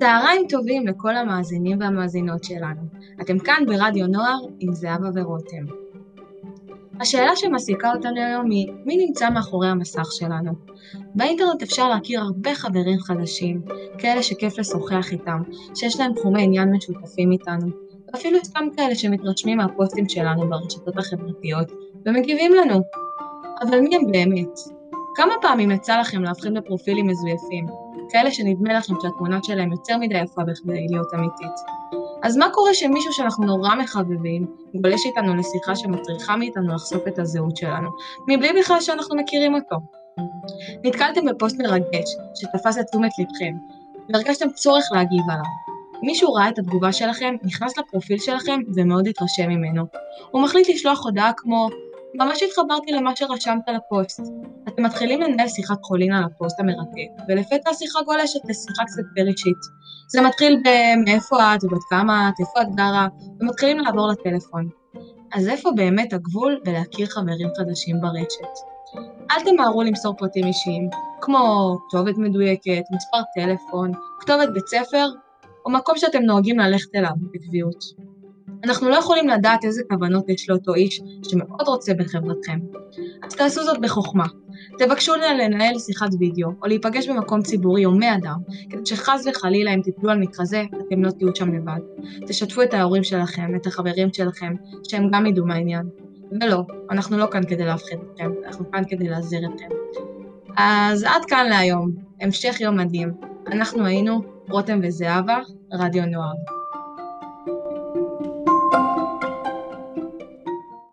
צהריים טובים לכל המאזינים והמאזינות שלנו. אתם כאן ברדיו נוער עם זהבה ורותם. השאלה שמעסיקה אותנו היום היא, מי נמצא מאחורי המסך שלנו? באינטרנט אפשר להכיר הרבה חברים חדשים, כאלה שכיף לשוחח איתם, שיש להם תחומי עניין משותפים איתנו, ואפילו סתם כאלה שמתרשמים מהפוסטים שלנו ברשתות החברתיות, ומגיבים לנו. אבל מי הם באמת? כמה פעמים יצא לכם להבחין בפרופילים מזויפים, כאלה שנדמה לכם שהתמונה שלהם יותר מדי יפה בכדי להיות אמיתית? אז מה קורה שמישהו שאנחנו נורא מחבבים, גולש איתנו לשיחה שמצריכה מאיתנו לחשוף את הזהות שלנו, מבלי בכלל שאנחנו מכירים אותו? נתקלתם בפוסט מרגש שתפס את תשומת לבכם, והרגשתם צורך להגיב עליו. מישהו ראה את התגובה שלכם, נכנס לפרופיל שלכם ומאוד התרשם ממנו. הוא מחליט לשלוח הודעה כמו ממש התחברתי למה שרשמת לפוסט. אתם מתחילים לנהל שיחת חולין על הפוסט המרתק, ולפתע השיחה גולשת לשיחה קצת יותר אישית. זה מתחיל ב"מאיפה את ובת כמה את, איפה את גרה", ומתחילים לעבור לטלפון. אז איפה באמת הגבול בלהכיר חברים חדשים ברשת? אל תמהרו למסור פרטים אישיים, כמו כתובת מדויקת, מספר טלפון, כתובת בית ספר, או מקום שאתם נוהגים ללכת אליו בקביעות. אנחנו לא יכולים לדעת איזה כוונות יש לאותו איש שמאוד רוצה בחברתכם. אז תעשו זאת בחוכמה. תבקשו לנהל שיחת וידאו, או להיפגש במקום ציבורי או מאדם, כדי שחס וחלילה אם תיפלו על מקרה זה, אתם לא תהיו שם לבד. תשתפו את ההורים שלכם, את החברים שלכם, שהם גם ידעו מהעניין. ולא, אנחנו לא כאן כדי להפחיד אתכם, אנחנו כאן כדי להזהיר אתכם. אז עד כאן להיום, המשך יום מדהים. אנחנו היינו רותם וזהבה, רדיו נוער.